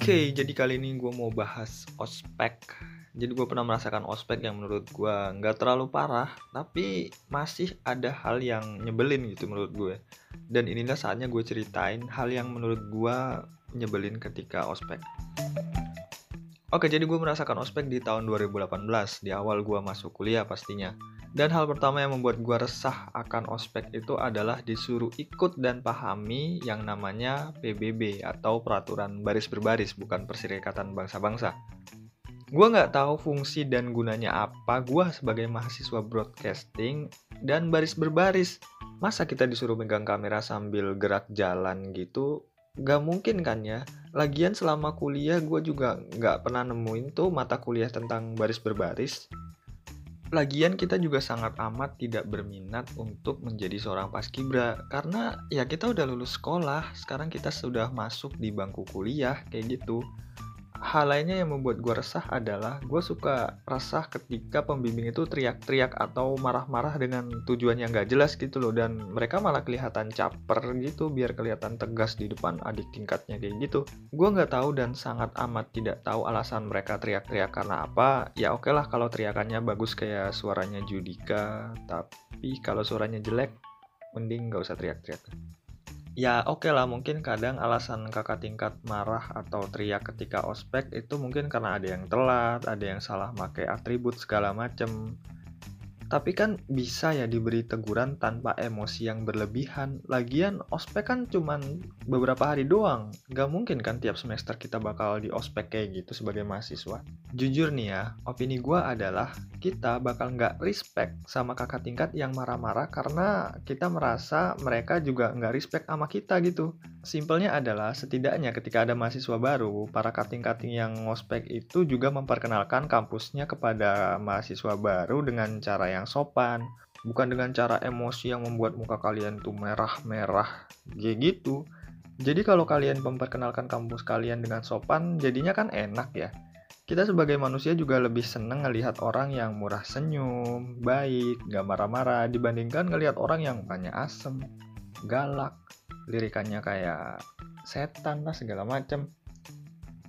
Oke, jadi kali ini gue mau bahas ospek. Jadi gue pernah merasakan ospek yang menurut gue nggak terlalu parah, tapi masih ada hal yang nyebelin gitu menurut gue. Dan inilah saatnya gue ceritain hal yang menurut gue nyebelin ketika ospek. Oke, jadi gue merasakan ospek di tahun 2018, di awal gue masuk kuliah pastinya. Dan hal pertama yang membuat gue resah akan ospek itu adalah disuruh ikut dan pahami yang namanya PBB atau Peraturan Baris Berbaris, bukan Perserikatan Bangsa-Bangsa. Gue nggak tahu fungsi dan gunanya apa gue sebagai mahasiswa broadcasting dan baris berbaris. Masa kita disuruh megang kamera sambil gerak jalan gitu? Gak mungkin kan ya? Lagian selama kuliah gue juga nggak pernah nemuin tuh mata kuliah tentang baris berbaris. Lagian kita juga sangat amat tidak berminat untuk menjadi seorang paskibra. Karena ya kita udah lulus sekolah, sekarang kita sudah masuk di bangku kuliah kayak gitu hal lainnya yang membuat gue resah adalah gue suka resah ketika pembimbing itu teriak-teriak atau marah-marah dengan tujuan yang gak jelas gitu loh. Dan mereka malah kelihatan caper gitu biar kelihatan tegas di depan adik tingkatnya kayak gitu. Gue nggak tahu dan sangat amat tidak tahu alasan mereka teriak-teriak karena apa. Ya oke okay lah kalau teriakannya bagus kayak suaranya Judika tapi kalau suaranya jelek mending gak usah teriak-teriak ya oke okay lah mungkin kadang alasan kakak tingkat marah atau teriak ketika ospek itu mungkin karena ada yang telat, ada yang salah pakai atribut segala macem. Tapi kan bisa ya diberi teguran tanpa emosi yang berlebihan. Lagian ospek kan cuman beberapa hari doang. Gak mungkin kan tiap semester kita bakal di ospek kayak gitu sebagai mahasiswa. Jujur nih ya, opini gue adalah kita bakal nggak respect sama kakak tingkat yang marah-marah karena kita merasa mereka juga nggak respect sama kita gitu. Simpelnya adalah setidaknya ketika ada mahasiswa baru, para kating-kating yang ngospek itu juga memperkenalkan kampusnya kepada mahasiswa baru dengan cara yang sopan, bukan dengan cara emosi yang membuat muka kalian tuh merah-merah gitu. Jadi kalau kalian memperkenalkan kampus kalian dengan sopan, jadinya kan enak ya. Kita sebagai manusia juga lebih seneng ngelihat orang yang murah senyum, baik, gak marah-marah, dibandingkan ngelihat orang yang banyak asem, galak, lirikannya kayak setan lah segala macem.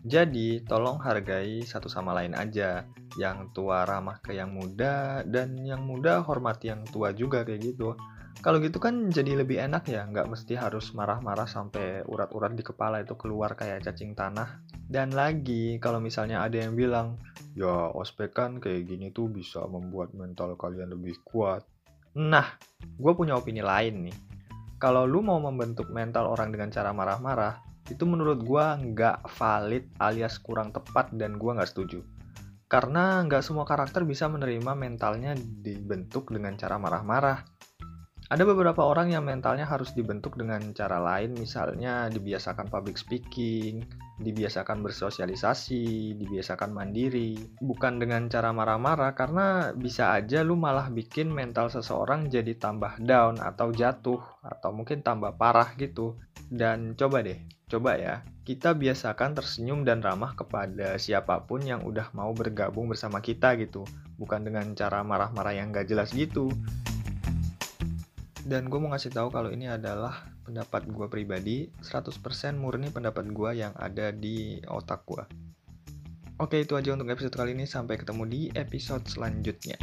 Jadi, tolong hargai satu sama lain aja. Yang tua ramah ke yang muda, dan yang muda hormati yang tua juga kayak gitu. Kalau gitu kan jadi lebih enak ya, nggak mesti harus marah-marah sampai urat-urat di kepala itu keluar kayak cacing tanah. Dan lagi, kalau misalnya ada yang bilang, ya ospek kan kayak gini tuh bisa membuat mental kalian lebih kuat. Nah, gue punya opini lain nih. Kalau lu mau membentuk mental orang dengan cara marah-marah, itu menurut gue nggak valid alias kurang tepat dan gue nggak setuju. Karena nggak semua karakter bisa menerima mentalnya dibentuk dengan cara marah-marah ada beberapa orang yang mentalnya harus dibentuk dengan cara lain, misalnya dibiasakan public speaking, dibiasakan bersosialisasi, dibiasakan mandiri, bukan dengan cara marah-marah karena bisa aja lu malah bikin mental seseorang jadi tambah down atau jatuh atau mungkin tambah parah gitu. Dan coba deh, coba ya, kita biasakan tersenyum dan ramah kepada siapa pun yang udah mau bergabung bersama kita gitu, bukan dengan cara marah-marah yang gak jelas gitu dan gue mau ngasih tahu kalau ini adalah pendapat gue pribadi 100% murni pendapat gue yang ada di otak gue oke itu aja untuk episode kali ini. Sampai ketemu di episode selanjutnya